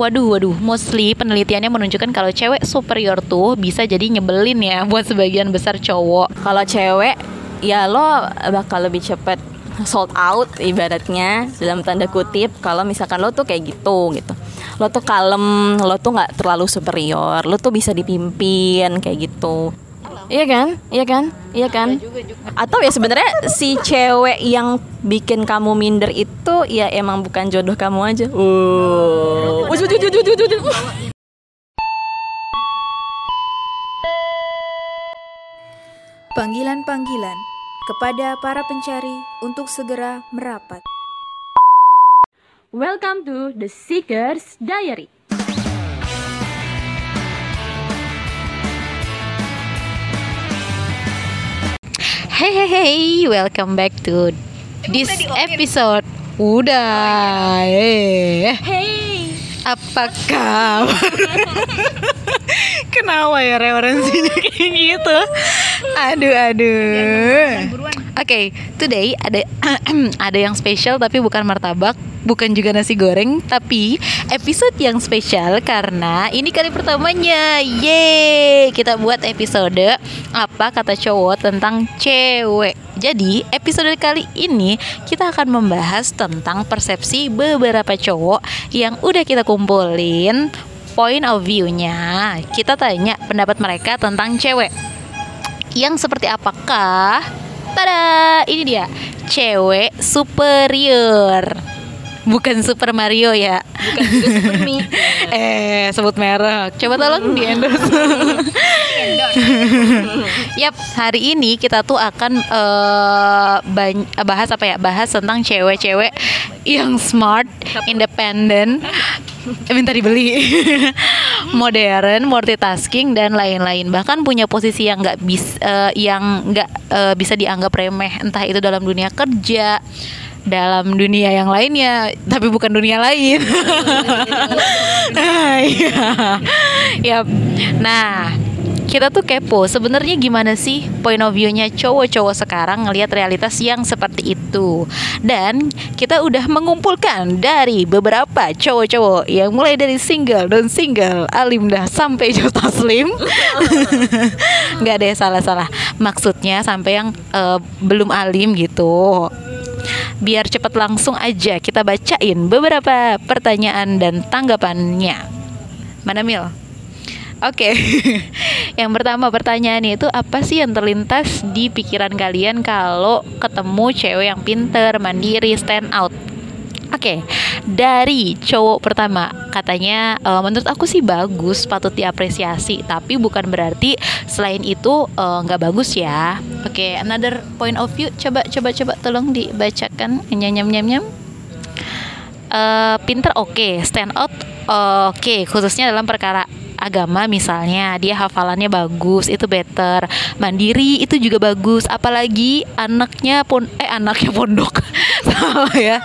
waduh waduh. Mostly penelitiannya menunjukkan kalau cewek superior tuh bisa jadi nyebelin ya buat sebagian besar cowok. Kalau cewek ya lo bakal lebih cepet sold out ibaratnya dalam tanda kutip kalau misalkan lo tuh kayak gitu gitu. Lo tuh kalem lo tuh nggak terlalu superior lo tuh bisa dipimpin kayak gitu iya kan iya kan iya kan atau ya sebenarnya si cewek yang bikin kamu minder itu ya emang bukan jodoh kamu aja uh. Panggilan-panggilan kepada para pencari untuk segera merapat. Welcome to the Seeker's Diary. Hey hey hey, welcome back to this episode. Udah, eh. Hey, Apa kabar? Kenapa ya referensinya kayak gitu? Aduh, aduh. Oke, today ada ada yang spesial tapi bukan martabak, bukan juga nasi goreng, tapi episode yang spesial karena ini kali pertamanya. Yeay, kita buat episode apa kata cowok tentang cewek. Jadi, episode kali ini kita akan membahas tentang persepsi beberapa cowok yang udah kita kumpulin point of view-nya. Kita tanya pendapat mereka tentang cewek. Yang seperti apakah? Tada, ini dia. Cewek superior. Bukan Super Mario ya. bukan juga super me. eh, sebut merek. Coba tolong di endorse. Yap, hari ini kita tuh akan bany- bahas apa ya? Bahas tentang cewek-cewek yang smart, independen, eh, minta dibeli, modern, multitasking dan lain-lain. Bahkan punya posisi yang nggak bis, eh, yang nggak eh, bisa dianggap remeh, entah itu dalam dunia kerja, dalam dunia yang lainnya, tapi bukan dunia lain. Yap. Nah, kita tuh kepo sebenarnya gimana sih point of view-nya cowok-cowok sekarang ngelihat realitas yang seperti itu. Dan kita udah mengumpulkan dari beberapa cowok-cowok yang mulai dari single dan single alim dah sampai Jota Slim. Nggak ada salah-salah. Maksudnya sampai yang eh, belum alim gitu. Biar cepat langsung aja kita bacain beberapa pertanyaan dan tanggapannya. Mana Mil? Oke, yang pertama pertanyaannya itu apa sih yang terlintas di pikiran kalian kalau ketemu cewek yang pinter, mandiri, stand out? Oke, dari cowok pertama katanya "Eh, menurut aku sih bagus, patut diapresiasi, tapi bukan berarti selain itu eh, nggak bagus ya. Oke, another point of view, coba coba coba tolong dibacakan nyam nyam nyam nyam. Eh, pinter oke, stand out oke, khususnya dalam perkara agama misalnya dia hafalannya bagus itu better. Mandiri itu juga bagus. Apalagi anaknya pon eh anaknya pondok. Salah ya.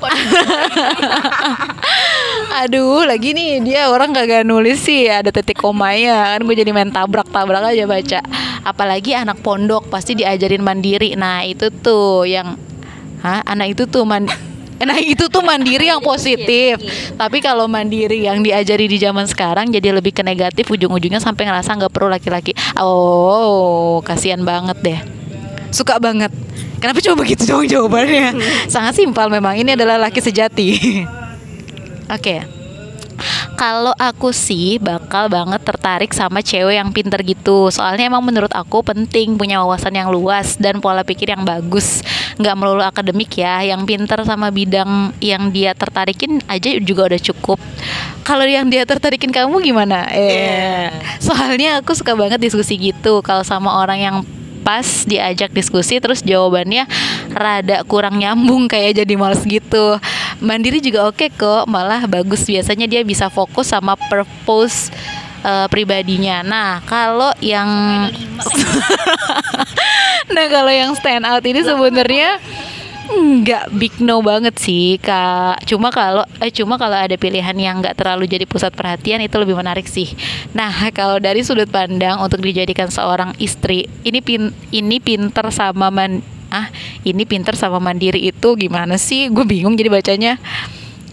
Aduh lagi nih dia orang kagak nulis sih ada titik komanya. Kan gue jadi main tabrak tabrak aja baca. Apalagi anak pondok pasti diajarin mandiri. Nah itu tuh yang Hah? anak itu tuh man Nah itu tuh mandiri yang positif. Tapi kalau mandiri yang diajari di zaman sekarang Jadi lebih ke negatif Ujung-ujungnya sampai ngerasa nggak perlu laki-laki. Oh kasihan banget deh. Suka banget. Kenapa coba begitu dong jawabannya? Sangat simpel memang Ini adalah laki sejati. Oke kalau aku sih bakal banget tertarik sama cewek yang pinter gitu. Soalnya emang menurut aku penting punya wawasan yang luas dan pola pikir yang bagus. Nggak melulu akademik ya Yang pinter sama bidang yang dia tertarikin aja juga udah cukup. Kalau yang dia tertarikin kamu gimana? Eh, Soalnya aku suka banget diskusi gitu. Kalau sama orang yang pas diajak diskusi terus jawabannya rada kurang nyambung kayak jadi males gitu mandiri juga oke kok malah bagus. Biasanya dia bisa fokus sama purpose eh, pribadinya. Nah kalau yang nah kalau yang stand out ini sebenarnya nggak big no banget sih kak. Cuma kalau eh cuma kalau ada pilihan yang nggak terlalu jadi pusat perhatian itu lebih menarik sih. Nah kalau dari sudut pandang untuk dijadikan seorang istri ini pin ini pinter sama man ah ini pinter sama mandiri itu gimana sih gue bingung jadi bacanya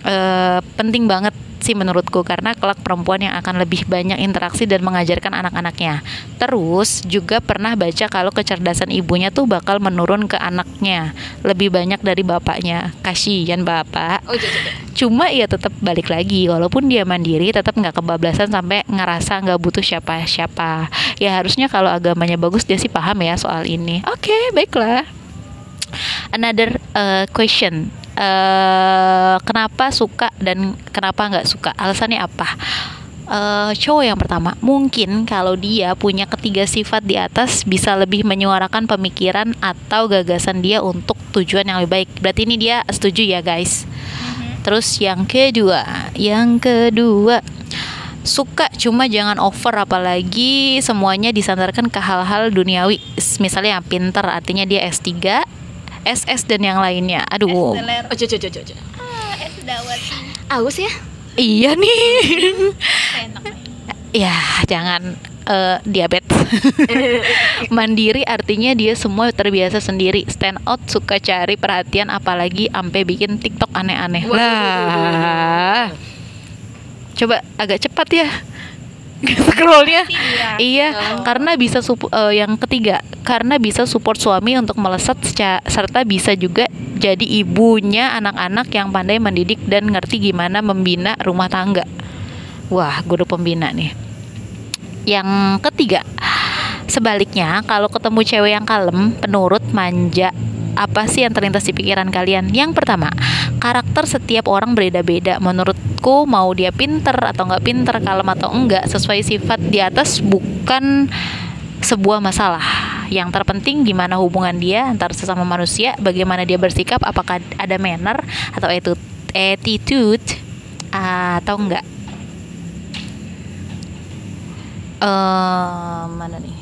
eh penting banget sih menurutku karena kelak perempuan yang akan lebih banyak interaksi dan mengajarkan anak-anaknya. Terus juga pernah baca kalau kecerdasan ibunya tuh bakal menurun ke anaknya lebih banyak dari bapaknya. Kasihan bapak. Oh, jadi. Cuma ya tetap balik lagi walaupun dia mandiri tetap nggak kebablasan sampai ngerasa nggak butuh siapa-siapa. Ya harusnya kalau agamanya bagus dia sih paham ya soal ini. Oke, baiklah. Another uh, question. Uh, kenapa suka dan kenapa nggak suka? Alasannya apa? Uh, cowok yang pertama mungkin kalau dia punya ketiga sifat di atas bisa lebih menyuarakan pemikiran atau gagasan dia untuk tujuan yang lebih baik. Berarti ini dia setuju ya guys. Terus yang kedua, yang kedua suka cuma jangan over apalagi semuanya disandarkan ke hal-hal duniawi. Misalnya yang pinter artinya dia S3, SS dan yang lainnya. Aduh. Oh, coba coba coba. es dawet Aus ya? Iya nih. enak ya, jangan eh, diabetes. Mandiri artinya dia semua terbiasa sendiri. Stand out suka cari perhatian apalagi ampe bikin TikTok aneh-aneh. Lah. Coba agak cepat ya. Scrollnya. Iya, karena bisa sup- eh, yang ketiga, karena bisa support suami untuk melesat seca- serta bisa juga jadi ibunya anak-anak yang pandai mendidik dan ngerti gimana membina rumah tangga. Wah, guru pembina nih. Yang ketiga, sebaliknya kalau ketemu cewek yang kalem, penurut, manja, apa sih yang terlintas di pikiran kalian? Yang pertama, karakter setiap orang berbeda-beda. Menurutku mau dia pinter atau nggak pinter, kalem atau enggak, sesuai sifat di atas bukan sebuah masalah. Yang terpenting gimana hubungan dia antar sesama manusia, bagaimana dia bersikap, apakah ada manner atau attitude, attitude atau enggak. eh mana nih?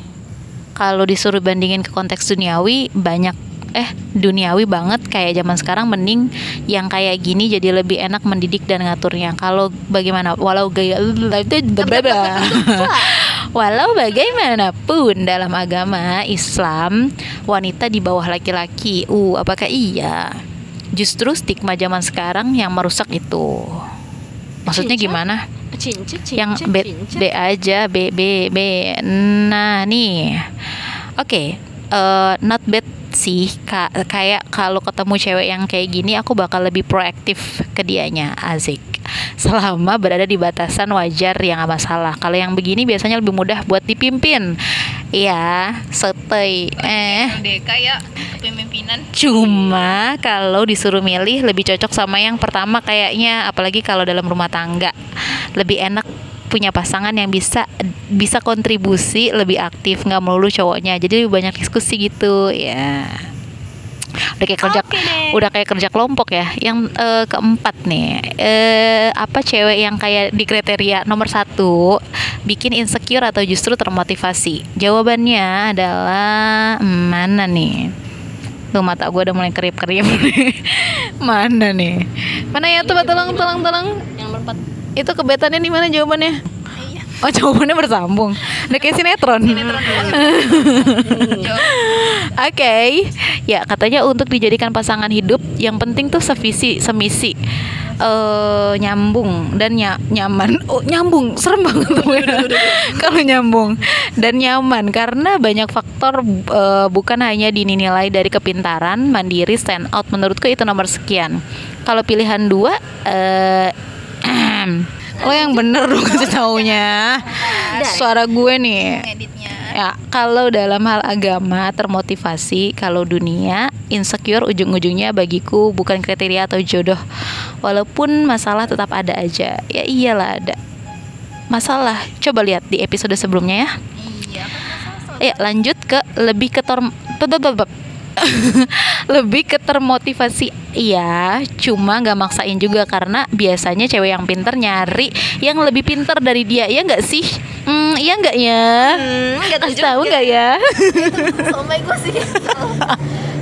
Kalau disuruh bandingin ke konteks duniawi banyak eh duniawi banget kayak zaman sekarang mending yang kayak gini jadi lebih enak mendidik dan ngaturnya. Kalau bagaimana walau gaya Walau bagaimanapun dalam agama Islam wanita di bawah laki-laki. Uh, apakah iya? Justru stigma zaman sekarang yang merusak itu. Maksudnya gimana? Cincin, cincin, yang B. B aja B B B nah nih oke eh, not bad sih Ka- kayak kalau ketemu cewek yang kayak gini aku bakal lebih proaktif ke dianya asik selama berada di batasan wajar yang gak masalah. Kalau yang begini biasanya lebih mudah buat dipimpin. Iya, setei. Eh. LDK ya kepemimpinan. Cuma kalau disuruh milih lebih cocok sama yang pertama kayaknya. Apalagi kalau dalam rumah tangga. Lebih enak punya pasangan yang bisa bisa kontribusi lebih aktif nggak melulu cowoknya. Jadi lebih banyak diskusi gitu ya. Udah kayak kerja deh. udah kayak kerja kelompok ya. Yang eh, keempat nih eh apa cewek yang kayak di kriteria nomor satu bikin insecure atau justru termotivasi? Jawabannya adalah hmm, mana nih? Tuh mata gue udah mulai kerip-kerip Mana nih? Mana ya coba tolong tolong tolong Yang nomor empat. Itu kebetannya di mana jawabannya? iya. Oh jawabannya bersambung. Udah kayak sinetron. Oke. Ya katanya untuk dijadikan pasangan hidup Yang penting tuh sevisi Semisi. Eh nyambung dan nya- nyaman. Oh nyambung. Serem banget. Tuh ya. kalau nyambung. Dan nyaman karena banyak faktor eh, bukan hanya dinilai dari kepintaran mandiri stand out. Menurutku itu nomor sekian. Kalau pilihan dua eh lo yang bener dong kasih taunya suara gue nih Ya, kalau dalam hal agama termotivasi, kalau dunia insecure ujung-ujungnya bagiku bukan kriteria atau jodoh. Walaupun masalah tetap ada aja. Ya iyalah ada. Masalah. Coba lihat di episode sebelumnya ya. iya Ya, lanjut ke lebih ke. lebih ke termotivasi. Iya cuma nggak maksain juga karena biasanya cewek yang pinter nyari yang lebih pinter dari dia. Ya nggak sih? Hmm, iya nggak ya? Hmm, nggak tahu nggak ya? Gue sih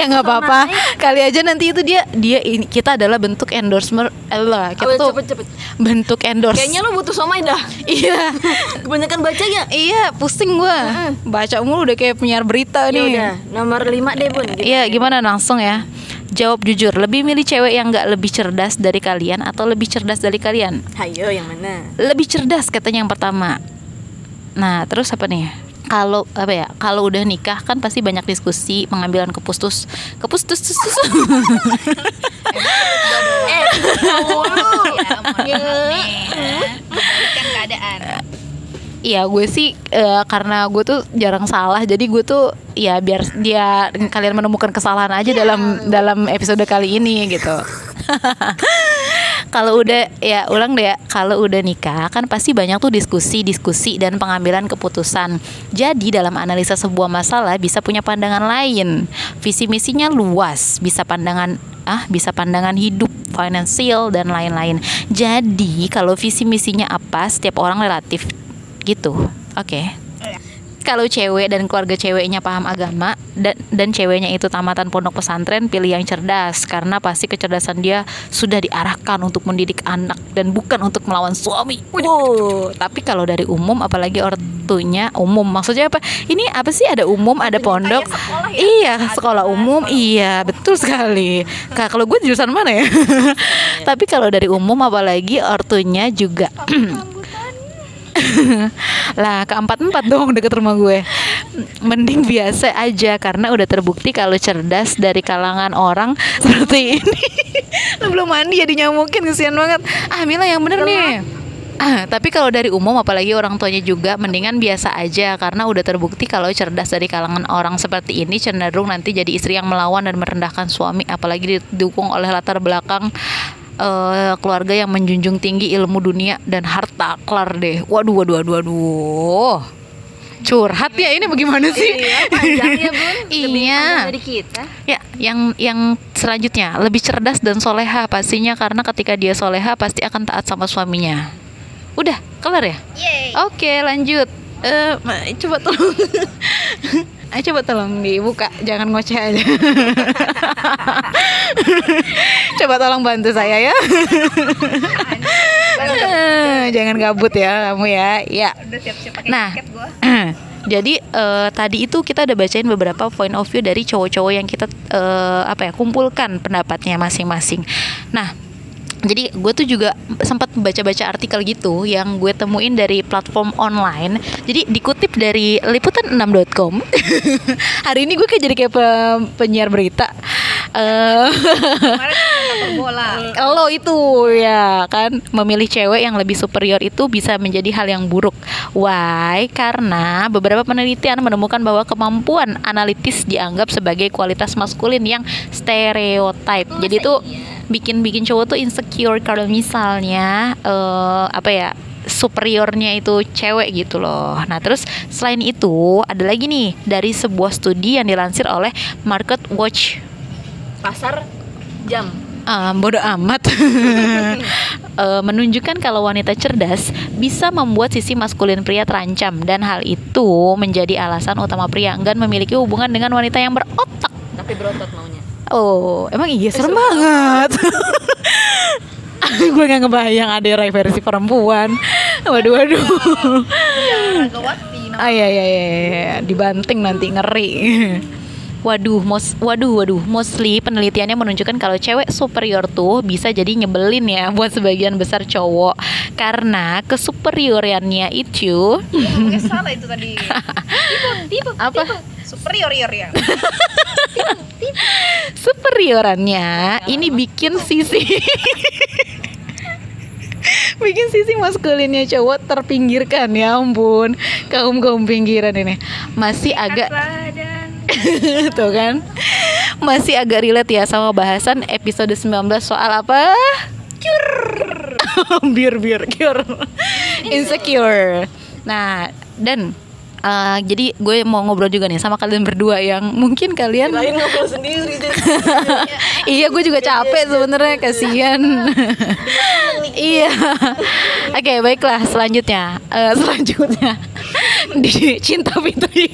ya nggak apa-apa kali aja nanti itu dia dia ini kita adalah bentuk endorsement eh, lah kita Oh, tuh cepet cepet. bentuk endorse Kayaknya lu butuh somai dah. iya Kebanyakan baca ya. iya pusing gua baca mulu udah kayak penyiar berita nih udah, nomor lima deh bun. Iya gimana langsung ya Jawab jujur, lebih milih cewek yang nggak lebih cerdas dari kalian atau lebih cerdas dari kalian? Hayo yang mana? Lebih cerdas katanya yang pertama. Nah, terus apa nih? Kalau apa ya? Kalau udah nikah kan pasti banyak diskusi, pengambilan keputus, keputus, Eh, dulu. Ya, mohon maaf nih. Membalikkan keadaan. Iya gue sih eh, karena gue tuh jarang salah jadi gue tuh ya biar dia kalian menemukan kesalahan aja dalam dalam episode kali ini gitu. kalau udah ya ulang deh ya. Kalau udah nikah kan pasti banyak tuh diskusi diskusi dan pengambilan keputusan. Jadi dalam analisa sebuah masalah bisa punya pandangan lain, visi misinya luas, bisa pandangan ah bisa pandangan hidup, finansial dan lain-lain. Jadi kalau visi misinya apa setiap orang relatif gitu. Oke kalau cewek dan keluarga ceweknya paham agama dan dan ceweknya itu tamatan pondok pesantren pilih yang cerdas karena pasti kecerdasan dia sudah diarahkan untuk mendidik anak dan bukan untuk melawan suami. Wow. Tapi kalau dari umum apalagi ortunya umum maksudnya apa? Ini apa sih ada umum ada pondok? Iya sekolah umum iya betul sekali. Kak kalau gue jurusan mana ya? Tapi kalau dari umum apalagi ortunya juga lah keempat empat dong deket rumah gue. Mending biasa aja karena udah terbukti kalau cerdas dari kalangan orang seperti ini. Lu belum mandi jadi nyamukin kesian banget. Ah Mila yang bener nih. Ah, tapi kalau dari umum apalagi orang tuanya juga mendingan biasa aja karena udah terbukti kalau cerdas dari kalangan orang seperti ini cenderung nanti jadi istri yang melawan dan merendahkan suami apalagi didukung oleh latar belakang eh, keluarga yang menjunjung tinggi ilmu dunia dan harta kelar deh. Waduh, waduh, waduh, waduh. Curhat ya ini bagaimana sih? Iya, panjang ya bun. Lebih Iya. dari kita. Ya, yang yang selanjutnya lebih cerdas dan soleha pastinya karena ketika dia soleha pasti akan taat sama suaminya. Udah, kelar ya? Yeay. Oke, lanjut. Eh, ma- coba tolong. Ayo coba tolong dibuka, jangan ngoceh aja. coba tolong bantu saya ya. Eh, jangan gabut ya kamu ya. Ya. Nah. Jadi eh, tadi itu kita udah bacain beberapa point of view dari cowok-cowok yang kita eh, apa ya kumpulkan pendapatnya masing-masing. Nah, jadi gue tuh juga sempat baca-baca artikel gitu yang gue temuin dari platform online. Jadi dikutip dari liputan6.com. Hari ini gue kayak jadi kayak pe- penyiar berita. Kan bola. lo itu ya kan memilih cewek yang lebih superior itu bisa menjadi hal yang buruk. Why? Karena beberapa penelitian menemukan bahwa kemampuan analitis dianggap sebagai kualitas maskulin yang stereotype. Jadi itu bikin-bikin cowok tuh insecure kalau misalnya eh, apa ya superiornya itu cewek gitu loh. Nah, terus selain itu ada lagi nih dari sebuah studi yang dilansir oleh Market Watch Pasar jam. Ah, bodoh amat Eh, menunjukkan kalau wanita cerdas bisa membuat sisi maskulin pria terancam dan hal itu menjadi alasan utama pria enggan memiliki hubungan dengan wanita yang berotak. Tapi berotot maunya. Oh, emang iya serem banget. Gue nggak ngebayang ada Rai versi perempuan. Waduh, waduh. Gawati. Ah iya iya iya, iya. dibanting nanti ngeri. Waduh, mos, waduh, waduh, mostly penelitiannya menunjukkan kalau cewek superior tuh bisa jadi nyebelin ya buat sebagian besar cowok. Karena kesuperioriannya itu Ngomongnya salah itu tadi. Tipe, apa? superior ya. Superiorannya ini bikin sisi bikin sisi maskulinnya cowok terpinggirkan ya ampun. Kaum kaum pinggiran ini. Masih agak tuh kan? Masih agak relate ya sama bahasan episode 19 soal apa? Cur. Bir bir cure. Insecure. Nah dan eh, jadi gue mau ngobrol juga nih sama kalian berdua yang mungkin kalian Lain ngobrol sendiri iya gue juga capek sebenarnya kasihan. Iya. Oke baiklah selanjutnya. Eh, selanjutnya. Di cinta fitri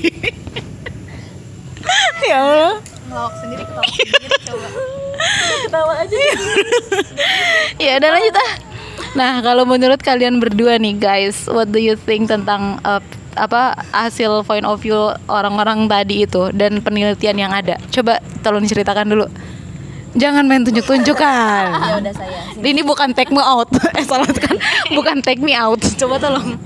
ya Allah Ngelawak sendiri, ketawa sendiri coba. Ketawa aja. ya udah lanjut ah nah kalau menurut kalian berdua nih guys what do you think tentang eh, apa hasil point of view orang-orang tadi itu dan penelitian yang ada coba tolong diceritakan dulu Jangan main tunjuk-tunjukkan. Ya udah saya. Ini bukan take me out. Eh salah kan? Bukan take me out. Coba tolong.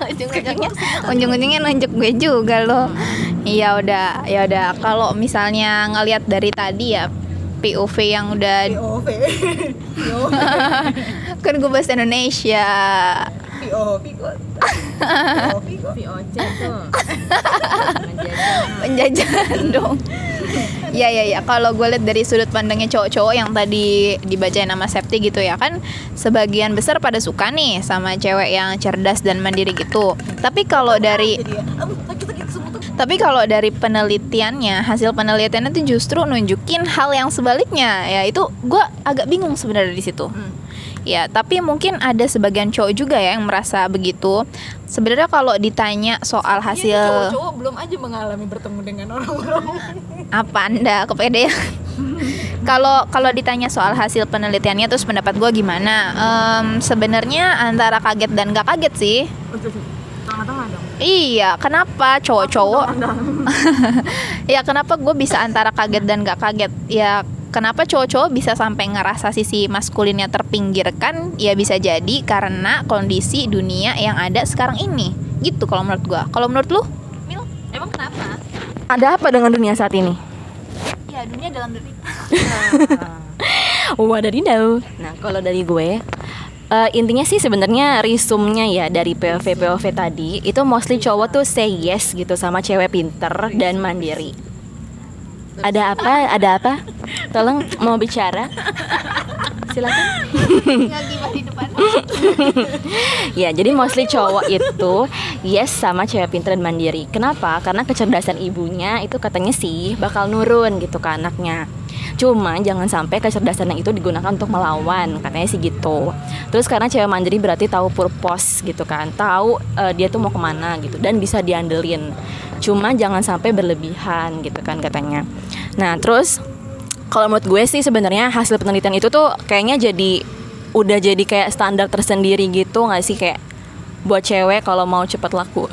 Ujung-ujungnya. Ujung-ujungnya nunjuk gue juga lo iya udah ya udah. Kalau misalnya ngelihat dari tadi ya POV yang udah POV kan gue bahasa Indonesia. VOC tuh. penjajahan dong ya ya ya kalau gue lihat dari sudut pandangnya cowok-cowok yang tadi dibacain nama Septi gitu ya kan sebagian besar pada suka nih sama cewek yang cerdas dan mandiri gitu. Tapi kalau dari tapi kalau dari penelitiannya hasil penelitiannya itu justru nunjukin hal yang sebaliknya. Ya itu gue agak bingung sebenarnya di situ Ya, tapi mungkin ada sebagian cowok juga ya yang merasa begitu. Sebenarnya kalau ditanya soal hasil Cowok belum aja mengalami bertemu dengan orang-orang. apa anda kepedean kalau kalau ditanya soal hasil penelitiannya terus pendapat gue gimana Em, sebenarnya antara kaget dan gak kaget sih Iya, kenapa cowok-cowok? ya kenapa gue bisa antara kaget dan gak kaget? Ya kenapa cowok-cowok bisa sampai ngerasa sisi maskulinnya terpinggirkan? Ya bisa jadi karena kondisi dunia yang ada sekarang ini. Gitu kalau menurut gue. Kalau menurut lu? Mil, emang kenapa? Ada apa dengan dunia saat ini? Ya dunia dalam diri. Wadadidaw. Nah, kalau dari gue eh, intinya sih sebenarnya risumnya ya dari POV POV tadi itu mostly cowok tuh say yes gitu sama cewek pinter dan mandiri. Ada apa? Ada apa? Tolong mau bicara. Silakan. Ya, jadi mostly cowok itu yes sama cewek pinter dan mandiri. Kenapa? Karena kecerdasan ibunya itu katanya sih bakal nurun gitu ke anaknya. Cuma jangan sampai kecerdasan yang itu digunakan untuk melawan, katanya sih gitu. Terus karena cewek mandiri berarti tahu purpose gitu kan, tahu eh, dia tuh mau ke mana gitu dan bisa diandelin. Cuma jangan sampai berlebihan gitu kan katanya. Nah terus kalau menurut gue sih sebenarnya hasil penelitian itu tuh kayaknya jadi udah jadi kayak standar tersendiri gitu nggak sih kayak buat cewek kalau mau cepet laku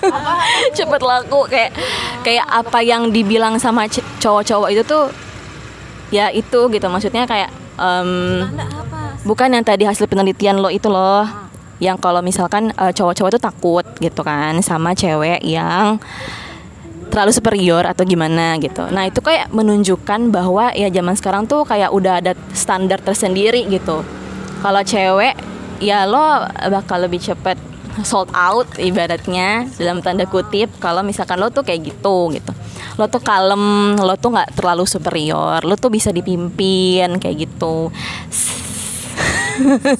cepet laku kayak kayak apa yang dibilang sama cowok-cowok itu tuh ya itu gitu maksudnya kayak em, bukan yang tadi hasil penelitian lo itu loh yang kalau misalkan eh, cowok-cowok itu takut gitu kan sama cewek yang terlalu superior atau gimana gitu. Nah itu kayak menunjukkan bahwa ya zaman sekarang tuh kayak udah ada standar tersendiri gitu. Kalau cewek ya lo bakal lebih cepet sold out ibaratnya dalam tanda kutip kalau misalkan lo tuh kayak gitu gitu. Lo tuh kalem, lo tuh nggak terlalu superior, lo tuh bisa dipimpin kayak gitu.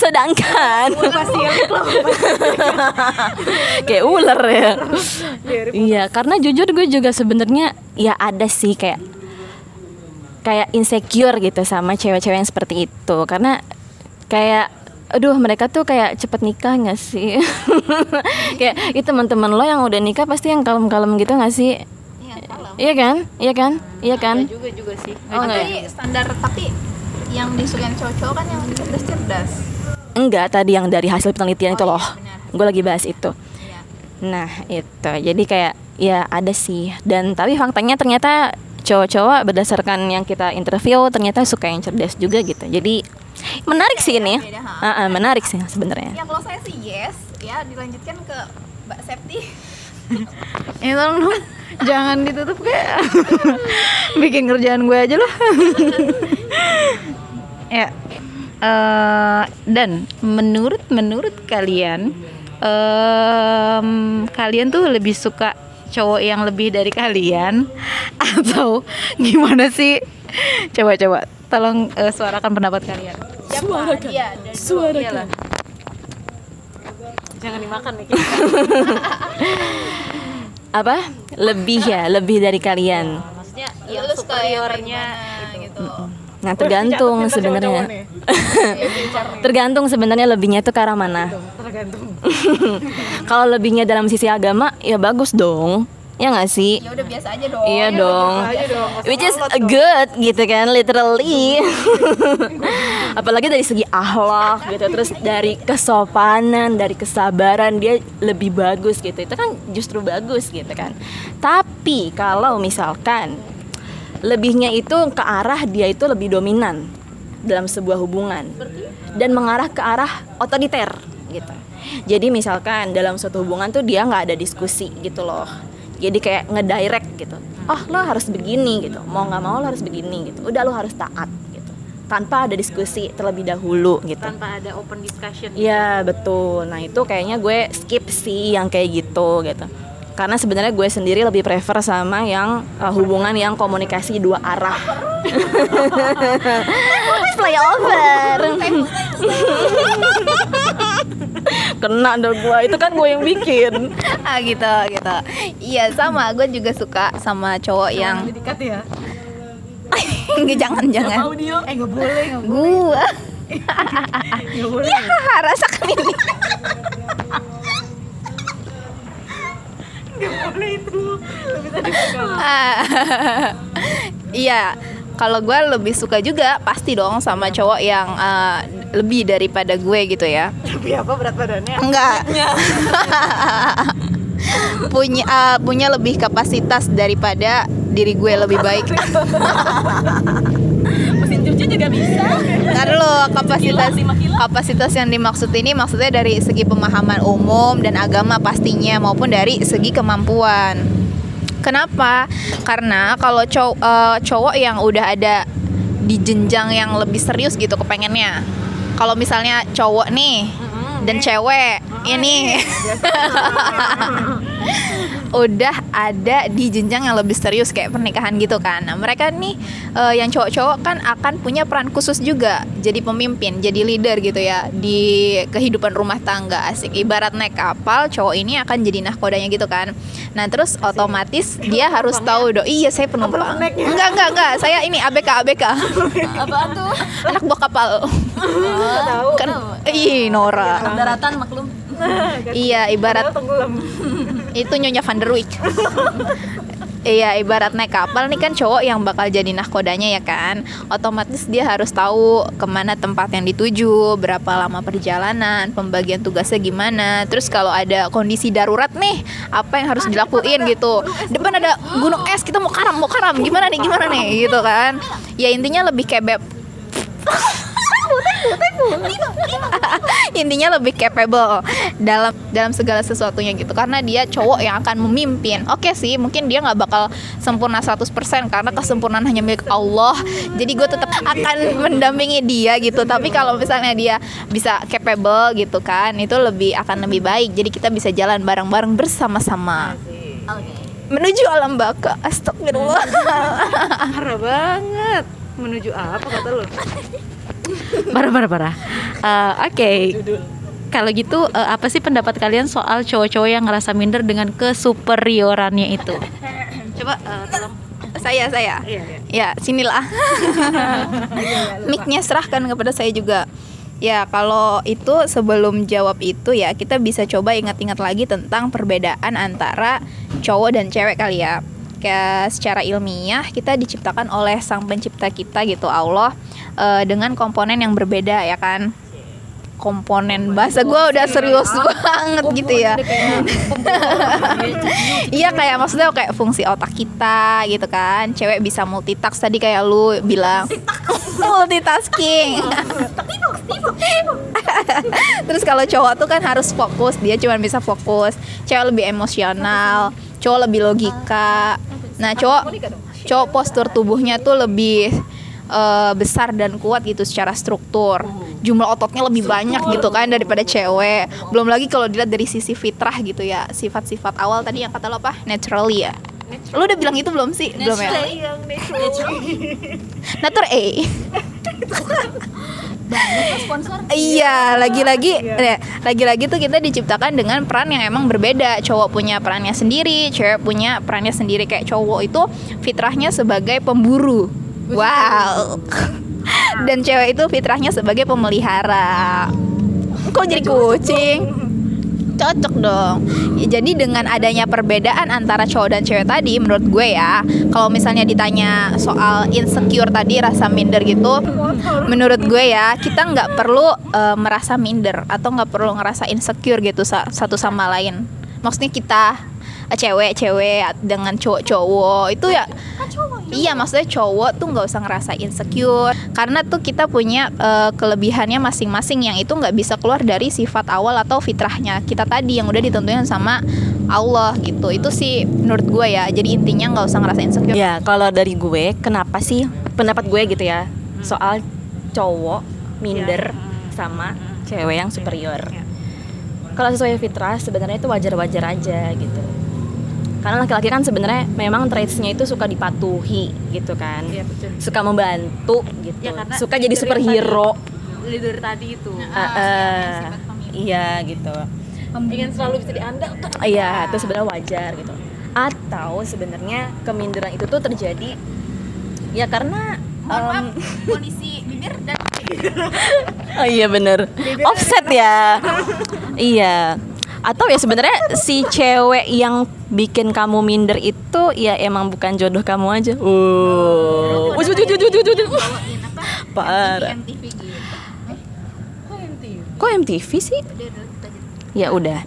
Sedangkan kayak ular ya. Iya, karena jujur gue juga sebenarnya ya ada sih kayak kayak insecure gitu sama cewek-cewek yang seperti itu karena kayak aduh mereka tuh kayak cepet nikah nggak sih? Kayak itu teman-teman lo yang udah nikah pasti yang kalem-kalem gitu nggak sih? Iya kan? Iya kan? Iya kan? Juga juga sih. Oh, enggak ya? tapi standar tapi yang disukain cowok-cowok kan yang cerdas-cerdas. enggak tadi yang dari hasil penelitian itu loh. benar. gue lagi bahas itu. Iya. Nah itu. Jadi kayak ya ada sih. Dan tapi faktanya ternyata cowok-cowok berdasarkan yang kita interview ternyata suka yang cerdas juga gitu. Jadi menarik sih ini beda, ha? Ah, ah, menarik sih sebenarnya Ya kalau saya sih yes, ya dilanjutkan ke Mbak Septi. Eh tolong dong, jangan ditutup kayak bikin kerjaan gue aja loh. ya. eh, dan menurut menurut kalian, em, kalian tuh lebih suka cowok yang lebih dari kalian atau gimana sih? Coba coba, tolong eh, suarakan pendapat kalian. Siapa? Dia dari Iyalah. Jangan dimakan nih. apa? Lebih ya lebih dari kalian. Maksudnya yang superiornya gitu. nah tergantung sebenarnya. tergantung sebenarnya lebihnya itu ke arah mana. Kalau lebihnya dalam sisi agama ya bagus dong ya nggak sih Ya udah biasa aja dong. Iya dong. Which is good gitu kan literally. Apalagi dari segi akhlak gitu terus dari kesopanan, dari kesabaran dia lebih bagus gitu. Itu kan justru bagus gitu kan. Tapi kalau misalkan lebihnya itu ke arah dia itu lebih dominan dalam sebuah hubungan dan mengarah ke arah otoriter gitu jadi misalkan dalam suatu hubungan tuh dia nggak ada diskusi gitu loh jadi kayak ngedirect gitu. Oh lo harus begini gitu. Mau nggak mau lo harus begini gitu. Udah lo harus taat gitu. Tanpa ada diskusi terlebih dahulu gitu. Tanpa ada open discussion Iya betul. Nah itu kayaknya gue skip sih yang kayak gitu gitu. Karena sebenarnya gue sendiri lebih prefer sama yang uh, hubungan yang komunikasi dua arah. Play over. Kena dong gue itu kan gue yang bikin. ah gitu gitu. Iya sama. Gue juga suka sama cowok yang dekat ya. Nggak, jangan jangan. audio. Eh nggak boleh nggak boleh. Ya rasakan ini boleh itu. Iya kalau gue lebih suka juga pasti dong sama cowok yang eh, lebih daripada gue gitu ya. Tapi apa berat badannya? Enggak. Punya eh, punya lebih kapasitas daripada diri gue lebih baik Cuci juga bisa. Ntar dulu kapasitas kapasitas yang dimaksud ini maksudnya dari segi pemahaman umum dan agama pastinya maupun dari segi kemampuan. Kenapa? Karena kalau cow- eh, cowok yang udah ada di jenjang yang lebih serius gitu kepengennya. Kalau misalnya cowok nih dan cewek ini udah ada di jenjang yang lebih serius kayak pernikahan gitu kan. Nah, mereka nih eh, yang cowok-cowok kan akan punya peran khusus juga jadi pemimpin, jadi leader gitu ya di kehidupan rumah tangga asik. Ibarat naik kapal, cowok ini akan jadi nahkodanya gitu kan. Nah, terus otomatis dia harus tahu dong. Iya, saya penumpang. Enggak, enggak, enggak. Saya ini ABK ABK. Apaan tuh? Anak buah kapal. kan ih Nora. Daratan maklum. Iya, ibarat itu Nyonya Van der Wijk. Iya, ibarat naik kapal nih kan cowok yang bakal jadi nahkodanya ya kan. Otomatis dia harus tahu ke mana tempat yang dituju, berapa lama perjalanan, pembagian tugasnya gimana. Terus kalau ada kondisi darurat nih, apa yang harus dilakuin gitu. Depan ada gunung es, kita mau karam, mau karam, gimana nih, gimana nih, gitu kan. Ya intinya lebih kayak beb intinya lebih capable dalam dalam segala sesuatunya gitu. Karena dia cowok yang akan memimpin. Oke sih mungkin dia nggak bakal sempurna 100% karena kesempurnaan hanya milik Allah. Jadi gue tetap akan mendampingi dia gitu. Tapi kalau misalnya dia bisa capable gitu kan itu lebih akan lebih baik. Jadi kita bisa jalan bareng-bareng bersama-sama. Menuju alam baka. Astagfirullah. Parah banget. Menuju apa kata lo parah parah parah. Eh, oke. Kalau gitu eh, apa sih pendapat kalian soal cowok-cowok yang ngerasa minder dengan kesuperiorannya itu? Coba eh, tolong. Saya saya. Iya, iya. ya sinilah. Mic-nya serahkan kepada saya juga. Ya kalau itu sebelum jawab itu ya kita bisa coba ingat-ingat lagi tentang perbedaan antara cowok dan cewek kali ya kayak secara ilmiah kita diciptakan oleh sang pencipta kita gitu Allah eh, dengan komponen yang berbeda ya kan? Komponen bahasa gue udah serius banget gitu ya. Iya kayak maksudnya kayak fungsi otak kita gitu kan. Cewek bisa multitask tadi kayak lu bilang. Multitasking. Terus kalau cowok tuh kan harus fokus Dia cuma bisa fokus. Cewek lebih emosional Cowok lebih logika Nah cowok Cowok postur tubuhnya tuh lebih eh, besar dan kuat gitu secara struktur. Jumlah ototnya lebih banyak gitu kan daripada cewek. Belum lagi kalau dilihat dari sisi fitrah gitu ya sifat-sifat awal tadi yang kata lo apa? Naturally ya? Lo udah bilang itu belum sih? Belum ya? Nature A Iya, lagi-lagi ya, lagi-lagi tuh kita diciptakan dengan peran yang emang berbeda. Cowok punya perannya sendiri, cewek punya perannya sendiri. Kayak cowok itu fitrahnya sebagai pemburu. Wow. Dan cewek itu fitrahnya sebagai pemelihara. Kok jadi kucing? Cocok dong. Ya, jadi dengan adanya perbedaan antara cowok dan cewek tadi, menurut gue ya, kalau misalnya ditanya soal insecure tadi, rasa minder gitu, menurut gue ya, kita nggak perlu eh, merasa minder atau nggak perlu ngerasa insecure gitu sa- satu sama lain. Maksudnya kita cewek-cewek dengan cowok-cowok itu ya Iya maksudnya cowok tuh nggak usah ngerasa insecure. Karena tuh kita punya eh, kelebihannya masing-masing yang itu nggak bisa keluar dari sifat awal atau fitrahnya kita tadi yang udah ditentuin sama Allah gitu. Itu sih menurut gue ya. Jadi intinya nggak usah ngerasa insecure. Ya, kalau dari gue, kenapa sih pendapat gue gitu ya? Soal cowok minder sama cewek yang superior. Kalau sesuai fitrah sebenarnya itu wajar-wajar aja gitu. Karena laki-laki kan sebenarnya memang traitsnya itu suka dipatuhi gitu kan, suka membantu gitu, suka jadi superhero. dari tadi itu. Ah, ah. iya gitu. ingin selalu bisa diandalkan. Iya, itu sebenarnya wajar gitu. Atau sebenarnya keminderan itu tuh terjadi ya karena em, kondisi bibir dan Oh iya bener. Offset ya. Iya Atau ya sebenarnya si cewek yang bikin kamu minder itu ya emang bukan jodoh kamu aja. Oh. Wuj. Parah. MTV gitu Kok MTV sih? Ya udah.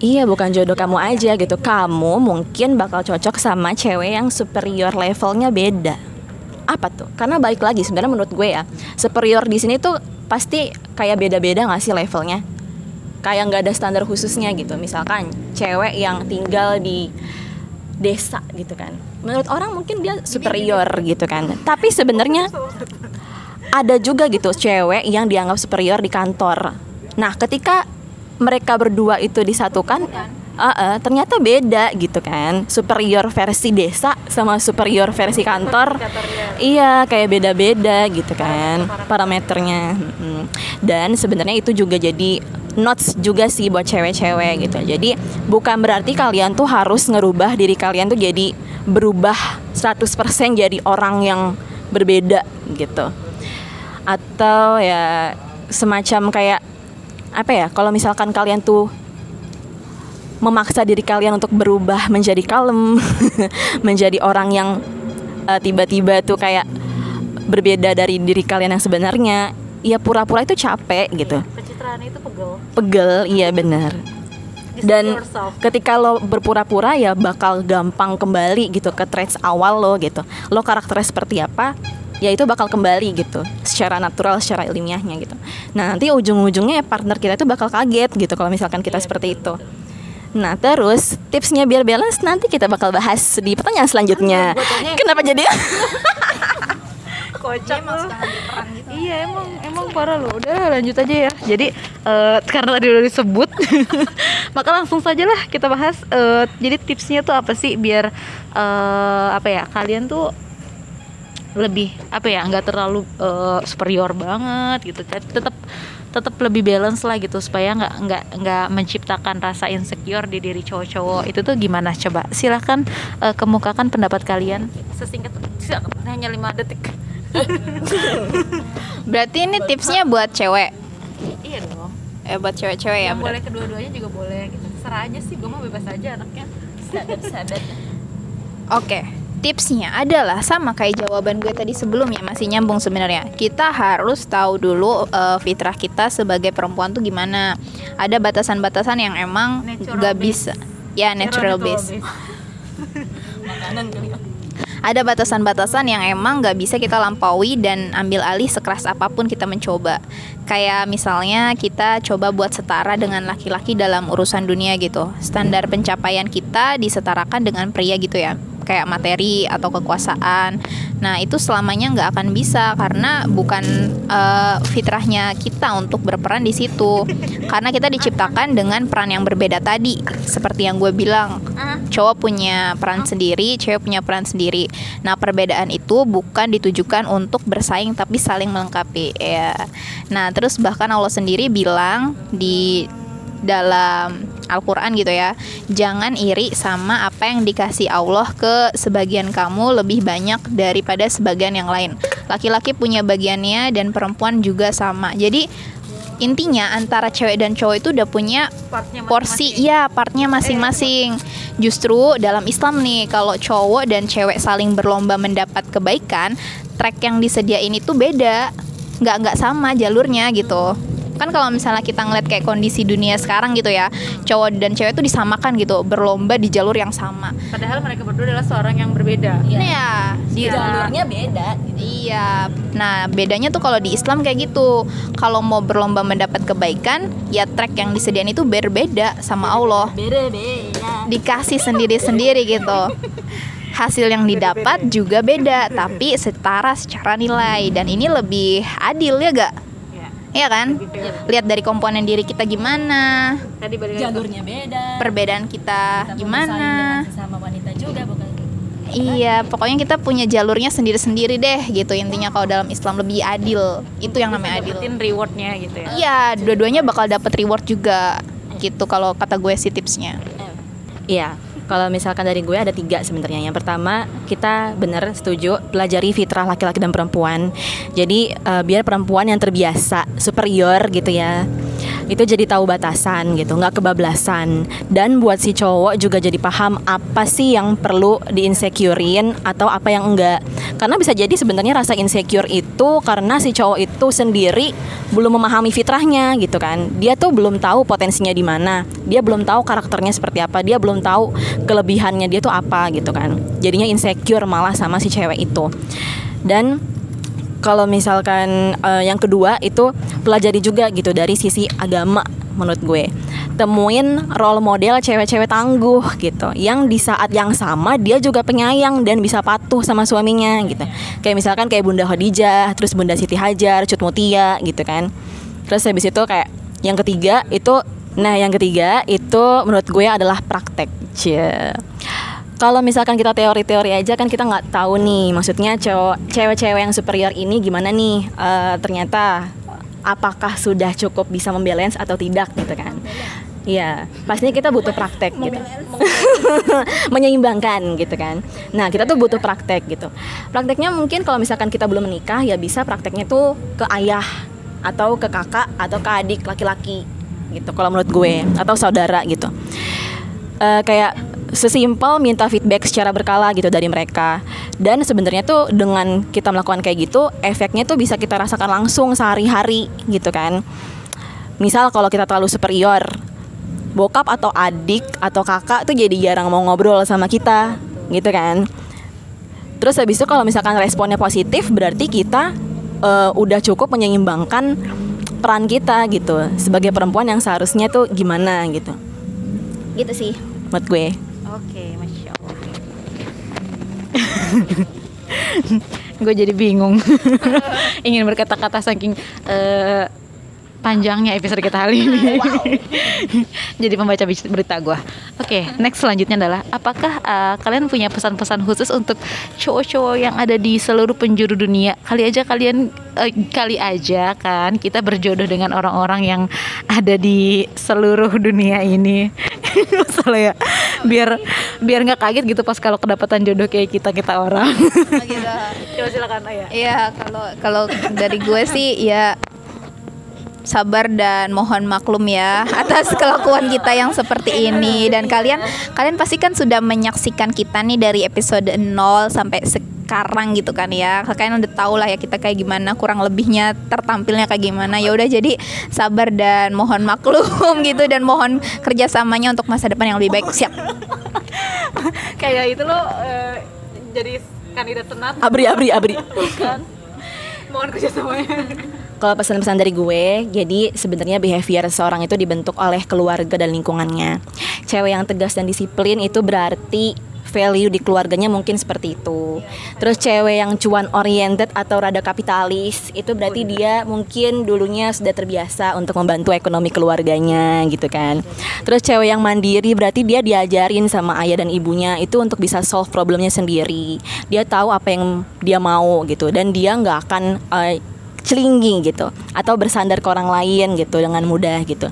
Iya bukan jodoh kamu aja gitu Kamu mungkin bakal cocok sama cewek yang superior levelnya beda Apa tuh? Karena balik lagi sebenarnya menurut gue ya Superior di sini tuh pasti kayak beda-beda gak sih levelnya Kayak nggak ada standar khususnya gitu Misalkan cewek yang tinggal di desa gitu kan Menurut orang mungkin dia superior gitu kan Tapi sebenarnya ada juga gitu cewek yang dianggap superior di kantor. Nah, ketika mereka berdua itu disatukan, eh, eh, ternyata beda gitu kan. Superior versi desa sama superior versi kantor. Iya, kayak beda-beda gitu kan parameternya. Dan sebenarnya itu juga jadi notes juga sih buat cewek-cewek gitu. Jadi bukan berarti kalian tuh harus ngerubah diri kalian tuh jadi berubah 100% jadi orang yang berbeda gitu atau ya semacam kayak apa ya kalau misalkan kalian tuh memaksa diri kalian untuk berubah menjadi kalem menjadi orang yang eh, tiba-tiba tuh kayak berbeda dari diri kalian yang sebenarnya ya pura-pura itu capek gitu pencitraan itu pegel. Pegel iya benar. dan ketika lo berpura-pura ya bakal gampang kembali gitu ke traits awal lo gitu. Lo karakternya seperti apa ya itu bakal kembali gitu secara natural secara ilmiahnya gitu. Nah nanti ujung-ujungnya ya partner kita itu bakal kaget gitu kalau misalkan kita seperti itu. Nah terus tipsnya biar balance nanti kita bakal bahas di pertanyaan selanjutnya. Kenapa jadi? kocak lu iya emang emang parah loh. Udah lanjut aja ya. Jadi eh, karena tadi udah disebut maka langsung saja lah kita bahas Eh, jadi tipsnya tuh apa sih biar eh, apa ya kalian tuh lebih apa ya nggak terlalu eh, superior banget gitu. Tetap tetap lebih balance lah gitu supaya nggak nggak nggak menciptakan rasa insecure di diri cowok-cowok. Itu tuh gimana? Coba silahkan eh, kemukakan pendapat kalian. Sesingkat hanya lima detik berarti ini tipsnya buat cewek iya dong eh buat cewek-cewek ya boleh kedua-duanya juga boleh gitu serah aja sih gue mah bebas aja anaknya Oke, tipsnya adalah sama kayak jawaban gue tadi sebelumnya masih nyambung sebenarnya. Kita harus tahu dulu eh, fitrah kita sebagai perempuan tuh gimana. Ada batasan-batasan yang emang Natural gak base. bisa. Ya natural base. Ada batasan-batasan yang emang gak bisa kita lampaui dan ambil alih sekeras apa pun kita mencoba. Kayak misalnya kita coba buat setara dengan laki-laki dalam urusan dunia gitu. Standar pencapaian kita disetarakan dengan pria gitu ya. Kayak materi atau kekuasaan. Nah itu selamanya nggak akan bisa karena bukan eh, fitrahnya kita untuk berperan di situ. Karena kita diciptakan dengan peran yang berbeda tadi. Seperti yang gue bilang, cowok punya peran sendiri, cewek punya peran sendiri. Nah, perbedaan itu bukan ditujukan untuk bersaing tapi saling melengkapi ya. Nah, terus bahkan Allah sendiri bilang di dalam Al-Qur'an gitu ya. Jangan iri sama apa yang dikasih Allah ke sebagian kamu lebih banyak daripada sebagian yang lain. Laki-laki punya bagiannya dan perempuan juga sama. Jadi intinya antara cewek dan cowok itu udah punya porsi ya partnya masing-masing justru dalam Islam nih kalau cowok dan cewek saling berlomba mendapat kebaikan track yang disediain itu beda nggak nggak sama jalurnya gitu kan kalau misalnya kita ngeliat kayak kondisi dunia sekarang gitu ya cowok dan cewek itu disamakan gitu berlomba di jalur yang sama Padahal mereka berdua adalah seorang yang berbeda. Iya. ya di jalurnya beda Iya. Nah, bedanya tuh kalau di Islam kayak gitu. Kalau mau berlomba mendapat kebaikan, ya track yang disediain itu berbeda sama Allah. beda beda Dikasih sendiri-sendiri gitu. Hasil yang didapat juga beda, tapi setara secara nilai dan ini lebih adil ya gak? Iya. Iya kan? Lihat dari komponen diri kita gimana, Tadi jalurnya beda perbedaan kita gimana. sama wanita juga bukan Iya, pokoknya kita punya jalurnya sendiri-sendiri deh gitu intinya kalau dalam Islam lebih adil. Itu yang namanya adil. dapetin rewardnya gitu ya. Iya, dua-duanya bakal dapat reward juga gitu kalau kata gue sih tipsnya. Iya, kalau misalkan dari gue ada tiga sebenarnya. Yang pertama kita benar setuju pelajari fitrah laki-laki dan perempuan. Jadi eh, biar perempuan yang terbiasa superior gitu ya, itu jadi tahu batasan gitu, nggak kebablasan. Dan buat si cowok juga jadi paham apa sih yang perlu diinsecurein atau apa yang enggak. Karena bisa jadi sebenarnya rasa insecure itu karena si cowok itu sendiri belum memahami fitrahnya gitu kan. Dia tuh belum tahu potensinya di mana. Dia belum tahu karakternya seperti apa. Dia belum tahu kelebihannya dia tuh apa gitu kan. Jadinya insecure malah sama si cewek itu. Dan kalau misalkan eh, yang kedua itu pelajari juga gitu dari sisi agama menurut gue. Temuin role model cewek-cewek tangguh gitu. Yang di saat yang sama dia juga penyayang dan bisa patuh sama suaminya gitu. Kayak misalkan kayak Bunda Khadijah terus Bunda Siti Hajar Cut Mutia gitu kan. Terus habis itu kayak yang ketiga itu nah yang ketiga itu menurut gue adalah praktek Cie kalau misalkan kita teori-teori aja kan kita nggak tahu nih maksudnya cowok cewek-cewek yang superior ini gimana nih Eh, ternyata apakah sudah cukup bisa membalance atau tidak gitu kan Iya, pastinya kita butuh praktek gitu. Menyeimbangkan gitu kan. Nah, kita tuh butuh praktek gitu. Prakteknya mungkin kalau misalkan kita belum menikah ya bisa prakteknya tuh ke ayah atau ke kakak atau ke adik laki-laki gitu kalau menurut gue atau saudara gitu. Eh, kayak sesimpel minta feedback secara berkala gitu dari mereka. Dan sebenarnya tuh dengan kita melakukan kayak gitu efeknya tuh bisa kita rasakan langsung sehari-hari gitu kan. Misal kalau kita terlalu superior bokap atau adik atau kakak tuh jadi jarang mau ngobrol sama kita gitu kan. Terus habis itu kalau misalkan responnya positif berarti kita eh, udah cukup menyeimbangkan peran kita gitu. Sebagai perempuan yang seharusnya tuh gimana gitu. Gitu sih. Menurut gue Oke, masya Allah. Gue jadi bingung. Ingin berkata-kata saking eh, panjangnya episode kita kali ini. jadi pembaca berita gue. Oke, next selanjutnya adalah apakah eh, kalian punya pesan-pesan khusus untuk cowok-cowok yang ada di seluruh penjuru dunia? Kali aja kalian eh, kali aja kan kita berjodoh dengan orang-orang yang ada di seluruh dunia ini. Masalah ya. Biar biar nggak kaget gitu pas kalau kedapatan jodoh kayak kita kita orang. Coba silakan Ayah. Iya, kalau kalau dari gue sih ya sabar dan mohon maklum ya atas kelakuan kita yang seperti ini. Dan kalian kalian pasti kan sudah menyaksikan kita nih dari episode 0 sampai sekarang gitu kan ya. Kalian udah tahu lah ya kita kayak gimana kurang lebihnya tertampilnya kayak gimana. Ya udah jadi sabar dan mohon maklum gitu dan mohon kerjasamanya untuk masa depan yang lebih baik. Siap. Kayak itu lo eh, jadi kandidat senat. Abri abri abri. Kan? Mohon kerjasamanya. Kalau pesan-pesan dari gue, jadi sebenarnya behavior seorang itu dibentuk oleh keluarga dan lingkungannya. Cewek yang tegas dan disiplin itu berarti value di keluarganya mungkin seperti itu. Terus cewek yang cuan oriented atau rada kapitalis itu berarti dia mungkin dulunya sudah terbiasa untuk membantu ekonomi keluarganya gitu kan. Terus cewek yang mandiri berarti dia diajarin sama ayah dan ibunya itu untuk bisa solve problemnya sendiri. Dia tahu apa yang dia mau gitu dan dia nggak akan eh, celinggi gitu atau bersandar ke orang lain gitu dengan mudah gitu.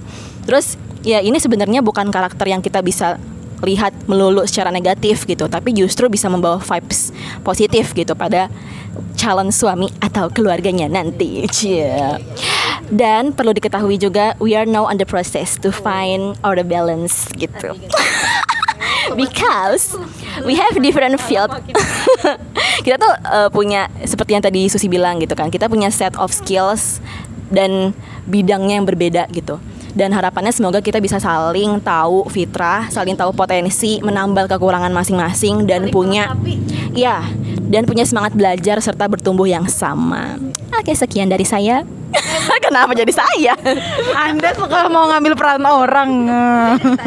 Terus ya ini sebenarnya bukan karakter yang kita bisa lihat melulu secara negatif gitu, tapi justru bisa membawa vibes positif gitu pada calon suami atau keluarganya nanti. Cie. Dan perlu diketahui juga we are now on the process to find our balance gitu. Because we have different field. kita tuh uh, punya seperti yang tadi Susi bilang gitu kan. Kita punya set of skills dan bidangnya yang berbeda gitu dan harapannya semoga kita bisa saling tahu fitrah, saling tahu potensi, menambal kekurangan masing-masing dan punya ya dan punya semangat belajar serta bertumbuh yang sama. Oke, sekian dari saya. Kenapa jadi saya? Anda suka mau ngambil peran orang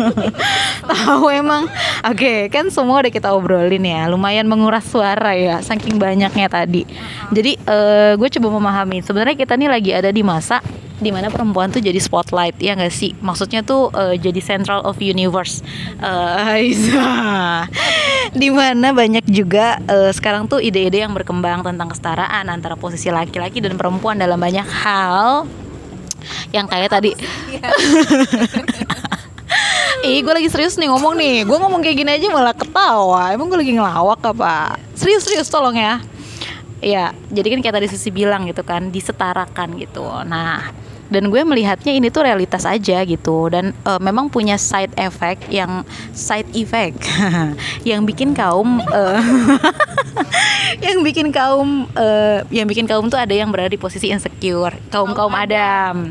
Tahu emang Oke kan semua udah kita obrolin ya Lumayan menguras suara ya Saking banyaknya tadi Jadi eh, gue coba memahami Sebenarnya kita nih lagi ada di masa di mana perempuan tuh jadi spotlight ya nggak sih maksudnya tuh eh, jadi central of universe Aiza. di mana banyak juga eh, sekarang tuh ide-ide yang berkembang tentang kesetaraan antara posisi laki-laki dan perempuan dalam banyak hal yang kayak tadi Ih, gue lagi serius nih ngomong nih. Gue ngomong kayak gini aja malah ketawa. Emang gue lagi ngelawak apa? Serius, serius tolong ya. Iya, jadi kan kayak tadi Sisi bilang gitu kan, disetarakan gitu. Nah, dan gue melihatnya ini tuh realitas aja gitu. Dan eh, memang punya side effect yang side effect yang bikin kaum eh, yang bikin kaum eh, yang bikin kaum tuh ada yang berada di posisi insecure. Kaum kaum adam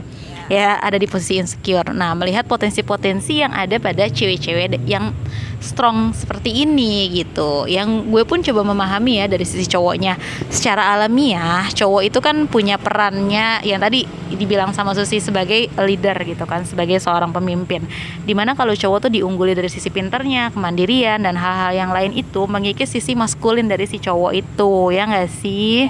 ya ada di posisi insecure. Nah, melihat potensi-potensi yang ada pada cewek-cewek yang strong seperti ini gitu. Yang gue pun coba memahami ya dari sisi cowoknya. Secara alamiah, cowok itu kan punya perannya yang tadi dibilang sama Susi sebagai leader gitu kan, sebagai seorang pemimpin. Di mana kalau cowok tuh diungguli dari sisi pinternya, kemandirian dan hal-hal yang lain itu mengikis sisi maskulin dari si cowok itu, ya nggak sih?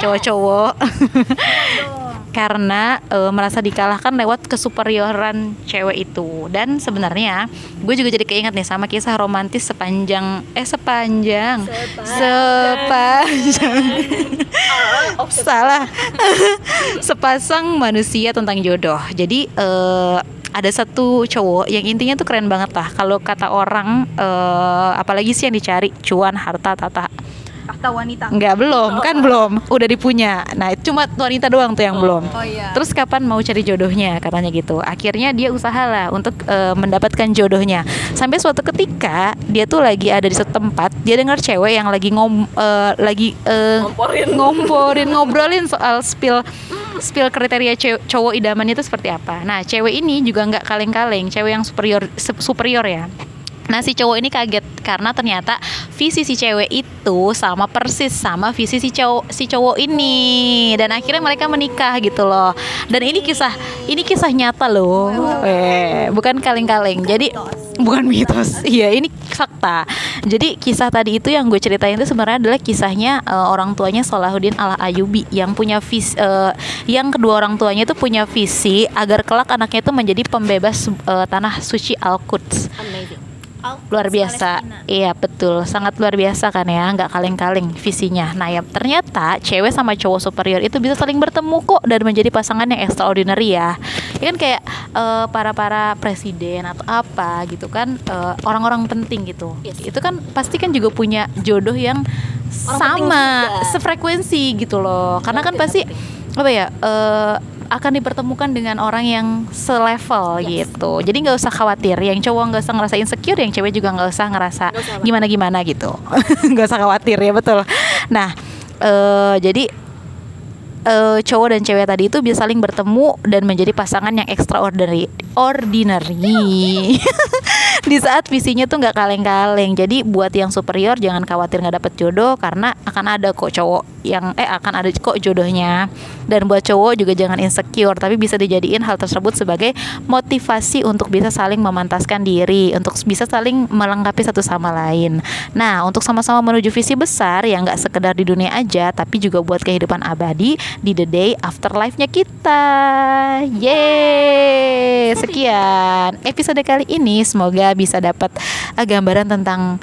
Cowok-cowok. karena eh, merasa dikalahkan lewat kesuperioran cewek itu. Dan sebenarnya gue juga jadi keinget nih sama kisah romantis sepanjang eh sepanjang sepanjang. salah. Sepasang manusia tentang jodoh. Jadi eh, ada satu cowok yang intinya tuh keren banget lah. Kalau kata orang eh, apalagi sih yang dicari? Cuan harta tata Tahta wanita. Enggak belum, kan belum. Udah dipunya. Nah, itu cuma wanita doang tuh yang belum. Oh iya. Terus kapan mau cari jodohnya katanya gitu. Akhirnya dia usahalah untuk eh, mendapatkan jodohnya. Sampai suatu ketika dia tuh lagi ada di satu tempat, dia dengar cewek yang lagi ngom eh, lagi eh, ngomporin ngobrolin soal spill spill kriteria cowok idamannya itu seperti apa. Nah, cewek ini juga nggak kaleng-kaleng, cewek yang superior superior ya. Nah si cowok ini kaget karena ternyata visi si cewek itu sama persis sama visi si cowok si cowok ini dan akhirnya mereka menikah gitu loh. Dan ini kisah ini kisah nyata loh. Eh, bukan kaleng-kaleng. Jadi bukan mitos. Iya, ini fakta. Jadi kisah tadi itu yang gue ceritain itu sebenarnya adalah kisahnya eh, orang tuanya Salahuddin Al Ayubi yang punya visi eh, yang kedua orang tuanya itu punya visi agar kelak anaknya itu menjadi pembebas eh, tanah suci Al-Quds luar biasa. Iya betul. Sangat luar biasa kan ya nggak kaleng-kaleng visinya. Nah ya ternyata cewek sama cowok superior itu bisa saling bertemu kok dan menjadi pasangan yang extraordinary ya. Ya kan kayak eh, para para presiden atau apa gitu kan eh, orang-orang penting gitu. Itu kan pasti kan juga punya jodoh yang sama sefrekuensi gitu loh. Karena kan pasti apa ya eh, akan dipertemukan dengan orang yang selevel gitu. Jadi nggak usah khawatir. Yang cowok nggak usah ngerasa insecure, yang cewek juga nggak usah ngerasa gimana gimana gitu. Nggak usah khawatir ya betul. Nah, eh, jadi eh, cowok dan cewek tadi itu bisa saling bertemu dan menjadi pasangan yang extraordinary, ordinary. Di saat visinya tuh nggak kaleng-kaleng. Jadi buat yang superior jangan khawatir nggak dapet jodoh karena akan ada kok cowok yang eh akan ada kok jodohnya. Dan buat cowok juga jangan insecure, tapi bisa dijadiin hal tersebut sebagai motivasi untuk bisa saling memantaskan diri, untuk bisa saling melengkapi satu sama lain. Nah, untuk sama-sama menuju visi besar yang nggak sekedar di dunia aja, tapi juga buat kehidupan abadi di the day afterlife-nya kita. Yeay! Sekian episode kali ini, semoga bisa dapat eh, gambaran tentang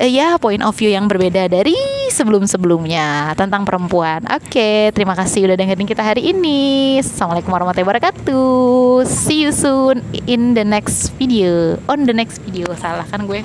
eh, ya point of view yang berbeda dari sebelum-sebelumnya tentang perempuan. Oke, terima kasih udah dengerin kita hari ini. Assalamualaikum warahmatullahi wabarakatuh. See you soon in the next video. On the next video, salah kan gue.